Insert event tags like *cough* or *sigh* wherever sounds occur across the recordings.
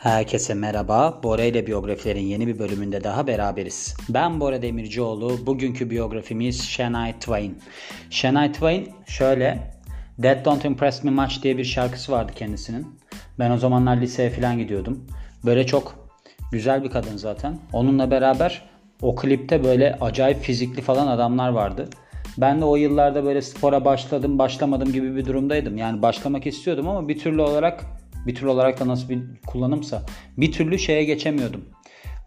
Herkese merhaba. Bora ile biyografilerin yeni bir bölümünde daha beraberiz. Ben Bora Demircioğlu. Bugünkü biyografimiz Shania Twain. Shania Twain şöyle Dead Don't Impress Me Much diye bir şarkısı vardı kendisinin. Ben o zamanlar liseye falan gidiyordum. Böyle çok güzel bir kadın zaten. Onunla beraber o klipte böyle acayip fizikli falan adamlar vardı. Ben de o yıllarda böyle spora başladım başlamadım gibi bir durumdaydım. Yani başlamak istiyordum ama bir türlü olarak bir tür olarak da nasıl bir kullanımsa bir türlü şeye geçemiyordum.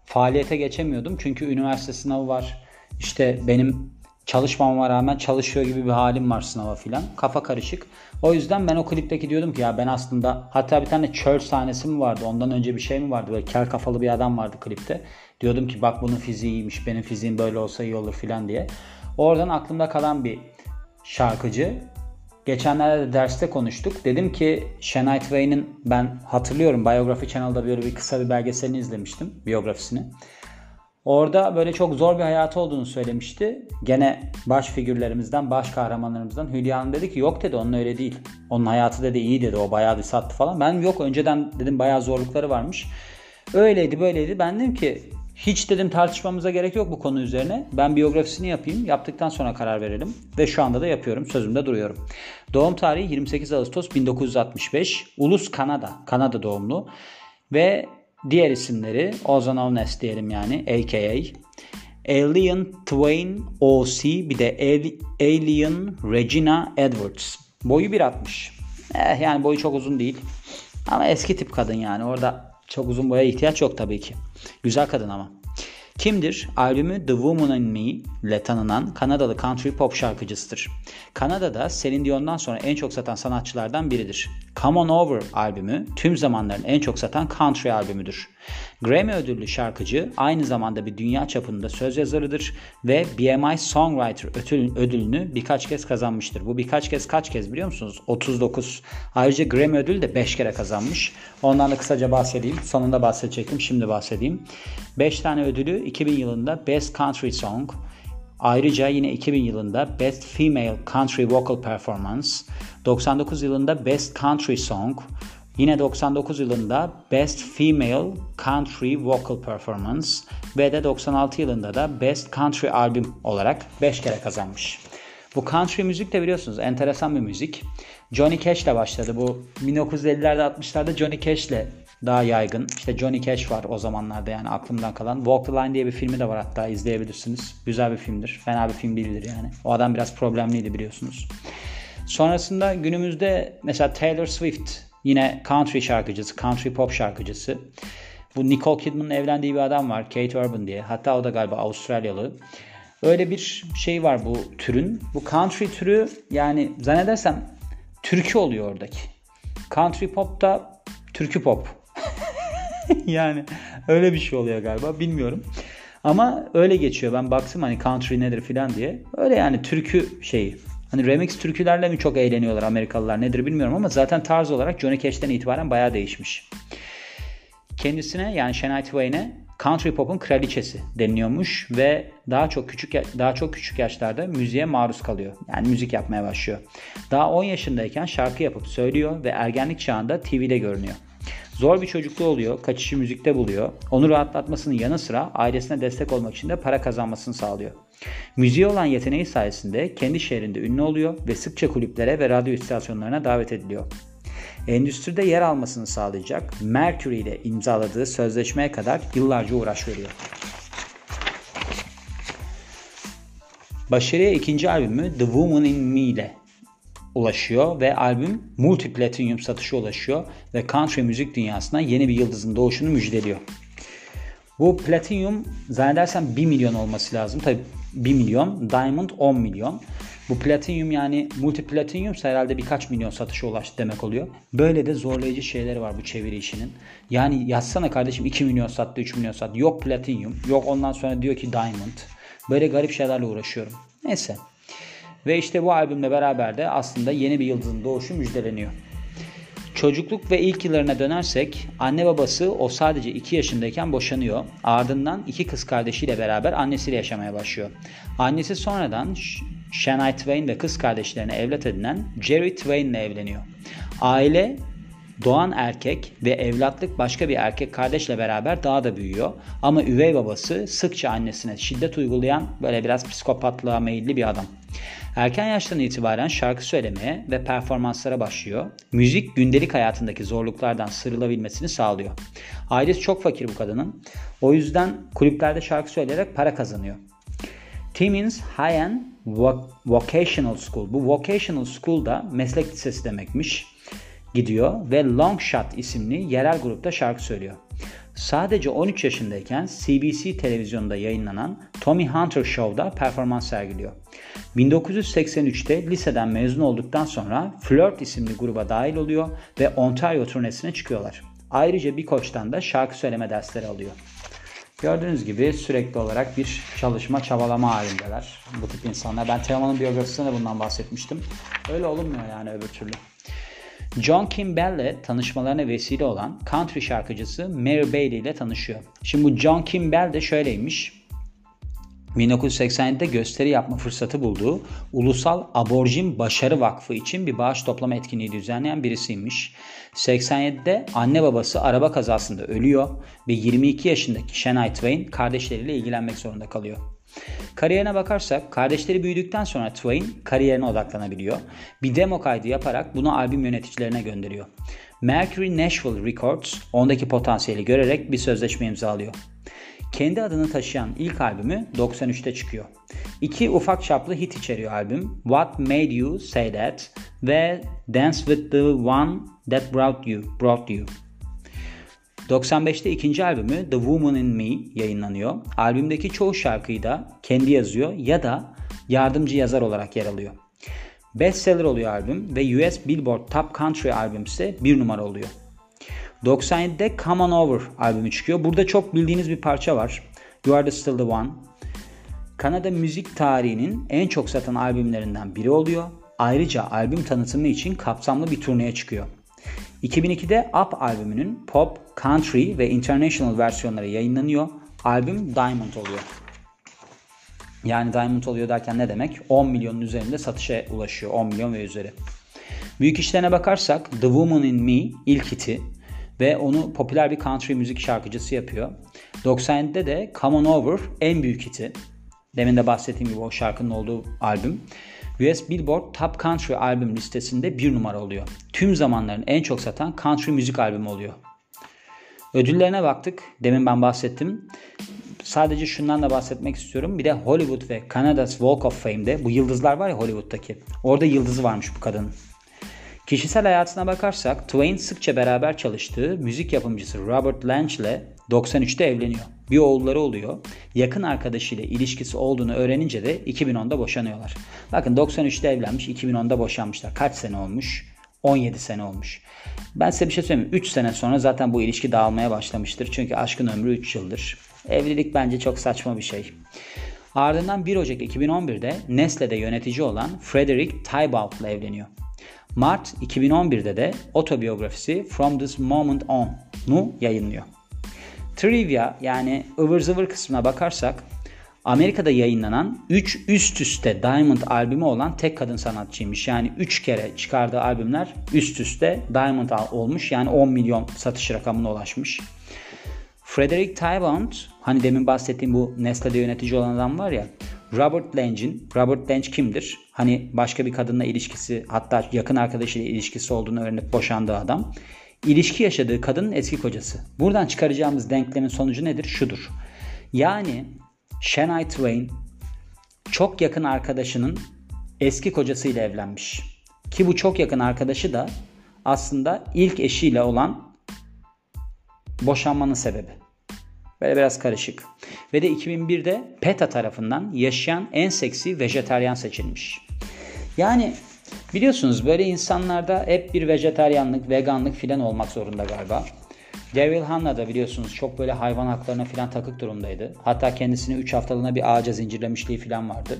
Faaliyete geçemiyordum çünkü üniversite sınavı var. İşte benim çalışmama rağmen çalışıyor gibi bir halim var sınava filan. Kafa karışık. O yüzden ben o klipteki diyordum ki ya ben aslında hatta bir tane church sahnesi mi vardı ondan önce bir şey mi vardı böyle kel kafalı bir adam vardı klipte. Diyordum ki bak bunun fiziği iyiymiş benim fiziğim böyle olsa iyi olur filan diye. Oradan aklımda kalan bir şarkıcı Geçenlerde de derste konuştuk. Dedim ki Shania Twain'in ben hatırlıyorum Biography Channel'da böyle bir kısa bir belgeselini izlemiştim. Biyografisini. Orada böyle çok zor bir hayatı olduğunu söylemişti. Gene baş figürlerimizden, baş kahramanlarımızdan Hülya Hanım dedi ki yok dedi onun öyle değil. Onun hayatı dedi iyi dedi o bayağı bir sattı falan. Ben yok önceden dedim bayağı zorlukları varmış. Öyleydi böyleydi. Ben dedim ki hiç dedim tartışmamıza gerek yok bu konu üzerine. Ben biyografisini yapayım. Yaptıktan sonra karar verelim. Ve şu anda da yapıyorum. Sözümde duruyorum. Doğum tarihi 28 Ağustos 1965. Ulus Kanada. Kanada doğumlu. Ve diğer isimleri Ozan Ovnes diyelim yani. A.K.A. Alien Twain O.C. Bir de Alien Regina Edwards. Boyu 1.60. Eh, yani boyu çok uzun değil. Ama eski tip kadın yani. Orada çok uzun boya ihtiyaç yok tabii ki. Güzel kadın ama. Kimdir? Albümü The Woman in Me ile tanınan Kanadalı country pop şarkıcısıdır. Kanada'da Celine Dion'dan sonra en çok satan sanatçılardan biridir. Come On Over albümü tüm zamanların en çok satan country albümüdür. Grammy ödüllü şarkıcı aynı zamanda bir dünya çapında söz yazarıdır ve BMI Songwriter ödülünü birkaç kez kazanmıştır. Bu birkaç kez kaç kez biliyor musunuz? 39. Ayrıca Grammy ödülü de 5 kere kazanmış. Ondan da kısaca bahsedeyim. Sonunda bahsedecektim. Şimdi bahsedeyim. 5 tane ödülü 2000 yılında Best Country Song, Ayrıca yine 2000 yılında Best Female Country Vocal Performance, 99 yılında Best Country Song, Yine 99 yılında Best Female Country Vocal Performance ve de 96 yılında da Best Country Album olarak 5 kere kazanmış. Bu country müzik de biliyorsunuz enteresan bir müzik. Johnny Cash ile başladı. Bu 1950'lerde 60'larda Johnny Cash ile daha yaygın. İşte Johnny Cash var o zamanlarda yani aklımdan kalan. Walk the Line diye bir filmi de var hatta izleyebilirsiniz. Güzel bir filmdir. Fena bir film değildir yani. O adam biraz problemliydi biliyorsunuz. Sonrasında günümüzde mesela Taylor Swift Yine country şarkıcısı, country pop şarkıcısı. Bu Nicole Kidman'ın evlendiği bir adam var. Kate Urban diye. Hatta o da galiba Avustralyalı. Öyle bir şey var bu türün. Bu country türü yani zannedersem türkü oluyor oradaki. Country pop da türkü pop. *laughs* yani öyle bir şey oluyor galiba bilmiyorum. Ama öyle geçiyor. Ben baktım hani country nedir filan diye. Öyle yani türkü şeyi. Hani remix türkülerle mi çok eğleniyorlar Amerikalılar nedir bilmiyorum ama zaten tarz olarak Johnny Cash'ten itibaren bayağı değişmiş. Kendisine yani Shania Twain'e country pop'un kraliçesi deniliyormuş ve daha çok küçük daha çok küçük yaşlarda müziğe maruz kalıyor. Yani müzik yapmaya başlıyor. Daha 10 yaşındayken şarkı yapıp söylüyor ve ergenlik çağında TV'de görünüyor. Zor bir çocukluğu oluyor, kaçışı müzikte buluyor. Onu rahatlatmasının yanı sıra ailesine destek olmak için de para kazanmasını sağlıyor. Müziğe olan yeteneği sayesinde kendi şehrinde ünlü oluyor ve sıkça kulüplere ve radyo istasyonlarına davet ediliyor. Endüstride yer almasını sağlayacak Mercury ile imzaladığı sözleşmeye kadar yıllarca uğraş veriyor. Başarıya ikinci albümü The Woman in Me ile ulaşıyor ve albüm multi platinum satışa ulaşıyor ve country müzik dünyasına yeni bir yıldızın doğuşunu müjdeliyor. Bu platinum zannedersem 1 milyon olması lazım. Tabi 1 milyon, diamond 10 milyon. Bu platinum yani multi platinum herhalde birkaç milyon satışa ulaştı demek oluyor. Böyle de zorlayıcı şeyleri var bu çeviri işinin. Yani yazsana kardeşim 2 milyon sattı, 3 milyon sattı. Yok platinum, yok ondan sonra diyor ki diamond. Böyle garip şeylerle uğraşıyorum. Neyse. Ve işte bu albümle beraber de aslında yeni bir yıldızın doğuşu müjdeleniyor. Çocukluk ve ilk yıllarına dönersek anne babası o sadece 2 yaşındayken boşanıyor. Ardından iki kız kardeşiyle beraber annesiyle yaşamaya başlıyor. Annesi sonradan Shania Twain ve kız kardeşlerine evlat edinen Jerry Twain ile evleniyor. Aile doğan erkek ve evlatlık başka bir erkek kardeşle beraber daha da büyüyor. Ama üvey babası sıkça annesine şiddet uygulayan böyle biraz psikopatlığa meyilli bir adam. Erken yaştan itibaren şarkı söylemeye ve performanslara başlıyor. Müzik gündelik hayatındaki zorluklardan sıyrılabilmesini sağlıyor. Ailesi çok fakir bu kadının. O yüzden kulüplerde şarkı söyleyerek para kazanıyor. Timmins High-End Vocational School. Bu Vocational School da meslek lisesi demekmiş. Gidiyor ve Long Shot isimli yerel grupta şarkı söylüyor. Sadece 13 yaşındayken CBC televizyonunda yayınlanan Tommy Hunter Show'da performans sergiliyor. 1983'te liseden mezun olduktan sonra Flirt isimli gruba dahil oluyor ve Ontario turnesine çıkıyorlar. Ayrıca bir koçtan da şarkı söyleme dersleri alıyor. Gördüğünüz gibi sürekli olarak bir çalışma, çabalama halindeler bu tip insanlar. Ben Teoman'ın biyografisinde de bundan bahsetmiştim. Öyle olunmuyor yani öbür türlü. John Kimball'le tanışmalarına vesile olan country şarkıcısı Mary Bailey ile tanışıyor. Şimdi bu John Kimball de şöyleymiş. 1987'de gösteri yapma fırsatı bulduğu Ulusal Aborjin Başarı Vakfı için bir bağış toplama etkinliği düzenleyen birisiymiş. 87'de anne babası araba kazasında ölüyor ve 22 yaşındaki Shania Twain kardeşleriyle ilgilenmek zorunda kalıyor. Kariyerine bakarsak kardeşleri büyüdükten sonra Twain kariyerine odaklanabiliyor. Bir demo kaydı yaparak bunu albüm yöneticilerine gönderiyor. Mercury Nashville Records ondaki potansiyeli görerek bir sözleşme imzalıyor. Kendi adını taşıyan ilk albümü 93'te çıkıyor. İki ufak çaplı hit içeriyor albüm. What Made You Say That ve Dance With The One That Brought You. Brought you. 95'te ikinci albümü The Woman In Me yayınlanıyor. Albümdeki çoğu şarkıyı da kendi yazıyor ya da yardımcı yazar olarak yer alıyor. Bestseller oluyor albüm ve US Billboard Top Country albüm ise bir numara oluyor. 97'de Come On Over albümü çıkıyor. Burada çok bildiğiniz bir parça var. You Are The Still The One. Kanada müzik tarihinin en çok satan albümlerinden biri oluyor. Ayrıca albüm tanıtımı için kapsamlı bir turneye çıkıyor. 2002'de Up albümünün pop, country ve international versiyonları yayınlanıyor. Albüm Diamond oluyor. Yani Diamond oluyor derken ne demek? 10 milyonun üzerinde satışa ulaşıyor. 10 milyon ve üzeri. Büyük işlerine bakarsak The Woman in Me ilk hiti ve onu popüler bir country müzik şarkıcısı yapıyor. 97'de de Come On Over en büyük hiti. Demin de bahsettiğim gibi o şarkının olduğu albüm. US Billboard Top Country albüm listesinde bir numara oluyor. Tüm zamanların en çok satan country müzik albümü oluyor. Ödüllerine baktık. Demin ben bahsettim. Sadece şundan da bahsetmek istiyorum. Bir de Hollywood ve Canada's Walk of Fame'de bu yıldızlar var ya Hollywood'daki. Orada yıldızı varmış bu kadının. Kişisel hayatına bakarsak Twain sıkça beraber çalıştığı müzik yapımcısı Robert Lange ile 93'te evleniyor. Bir oğulları oluyor. Yakın arkadaşıyla ilişkisi olduğunu öğrenince de 2010'da boşanıyorlar. Bakın 93'te evlenmiş, 2010'da boşanmışlar. Kaç sene olmuş? 17 sene olmuş. Ben size bir şey söyleyeyim. 3 sene sonra zaten bu ilişki dağılmaya başlamıştır. Çünkü aşkın ömrü 3 yıldır. Evlilik bence çok saçma bir şey. Ardından 1 Ocak 2011'de Nestle'de yönetici olan Frederick Tybault ile evleniyor. Mart 2011'de de otobiyografisi From This Moment On'u yayınlıyor. Trivia yani ıvır zıvır kısmına bakarsak Amerika'da yayınlanan 3 üst üste Diamond albümü olan tek kadın sanatçıymış. Yani 3 kere çıkardığı albümler üst üste Diamond olmuş. Yani 10 milyon satış rakamına ulaşmış. Frederick Tybault hani demin bahsettiğim bu Nestle'de yönetici olan adam var ya Robert Lange'in, Robert Lange kimdir? Hani başka bir kadınla ilişkisi hatta yakın arkadaşıyla ilişkisi olduğunu öğrenip boşandığı adam. İlişki yaşadığı kadının eski kocası. Buradan çıkaracağımız denklemin sonucu nedir? Şudur. Yani Shania Twain çok yakın arkadaşının eski kocasıyla evlenmiş. Ki bu çok yakın arkadaşı da aslında ilk eşiyle olan boşanmanın sebebi. Böyle biraz karışık. Ve de 2001'de PETA tarafından yaşayan en seksi vejeteryan seçilmiş. Yani biliyorsunuz böyle insanlarda hep bir vejeteryanlık, veganlık filan olmak zorunda galiba. Daryl Hannah da biliyorsunuz çok böyle hayvan haklarına filan takık durumdaydı. Hatta kendisini 3 haftalığına bir ağaca zincirlemişliği filan vardı.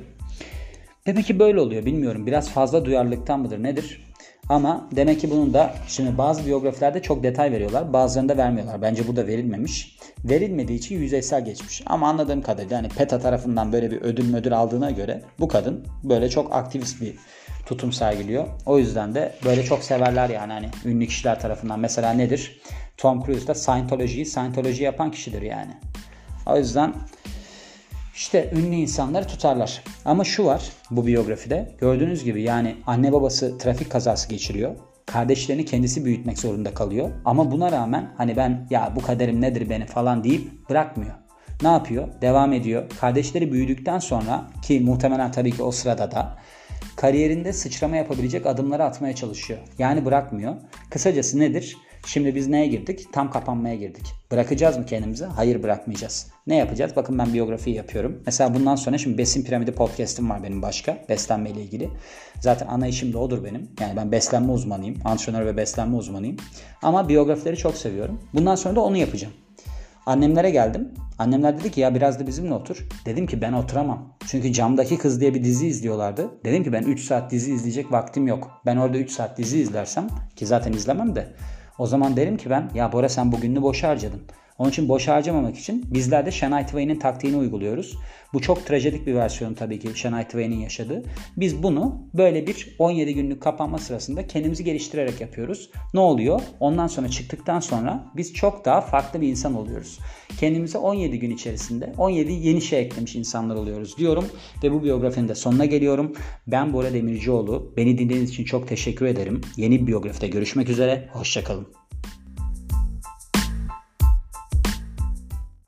Demek ki böyle oluyor bilmiyorum. Biraz fazla duyarlılıktan mıdır nedir? Ama demek ki bunun da şimdi bazı biyografilerde çok detay veriyorlar. Bazılarında vermiyorlar. Bence burada verilmemiş. Verilmediği için yüzeysel geçmiş. Ama anladığım kadarıyla hani PETA tarafından böyle bir ödül ödül aldığına göre bu kadın böyle çok aktivist bir tutum sergiliyor. O yüzden de böyle çok severler yani hani ünlü kişiler tarafından. Mesela nedir? Tom Cruise da Scientology'yi Scientology yapan kişidir yani. O yüzden işte ünlü insanları tutarlar. Ama şu var bu biyografide. Gördüğünüz gibi yani anne babası trafik kazası geçiriyor. Kardeşlerini kendisi büyütmek zorunda kalıyor. Ama buna rağmen hani ben ya bu kaderim nedir benim falan deyip bırakmıyor. Ne yapıyor? Devam ediyor. Kardeşleri büyüdükten sonra ki muhtemelen tabii ki o sırada da kariyerinde sıçrama yapabilecek adımları atmaya çalışıyor. Yani bırakmıyor. Kısacası nedir? Şimdi biz neye girdik? Tam kapanmaya girdik. Bırakacağız mı kendimizi? Hayır bırakmayacağız. Ne yapacağız? Bakın ben biyografi yapıyorum. Mesela bundan sonra şimdi Besin Piramidi podcast'im var benim başka. Beslenme ile ilgili. Zaten ana işim de odur benim. Yani ben beslenme uzmanıyım. Antrenör ve beslenme uzmanıyım. Ama biyografileri çok seviyorum. Bundan sonra da onu yapacağım. Annemlere geldim. Annemler dedi ki ya biraz da bizimle otur. Dedim ki ben oturamam. Çünkü Camdaki Kız diye bir dizi izliyorlardı. Dedim ki ben 3 saat dizi izleyecek vaktim yok. Ben orada 3 saat dizi izlersem ki zaten izlemem de o zaman derim ki ben ya Bora sen bugününü boş harcadın. Onun için boş harcamamak için bizler de Shania Twain'in taktiğini uyguluyoruz. Bu çok trajedik bir versiyon tabii ki Shania Twain'in yaşadığı. Biz bunu böyle bir 17 günlük kapanma sırasında kendimizi geliştirerek yapıyoruz. Ne oluyor? Ondan sonra çıktıktan sonra biz çok daha farklı bir insan oluyoruz. Kendimize 17 gün içerisinde 17 yeni şey eklemiş insanlar oluyoruz diyorum ve bu biyografinin de sonuna geliyorum. Ben Bora Demircioğlu. Beni dinlediğiniz için çok teşekkür ederim. Yeni bir biyografide görüşmek üzere. Hoşçakalın.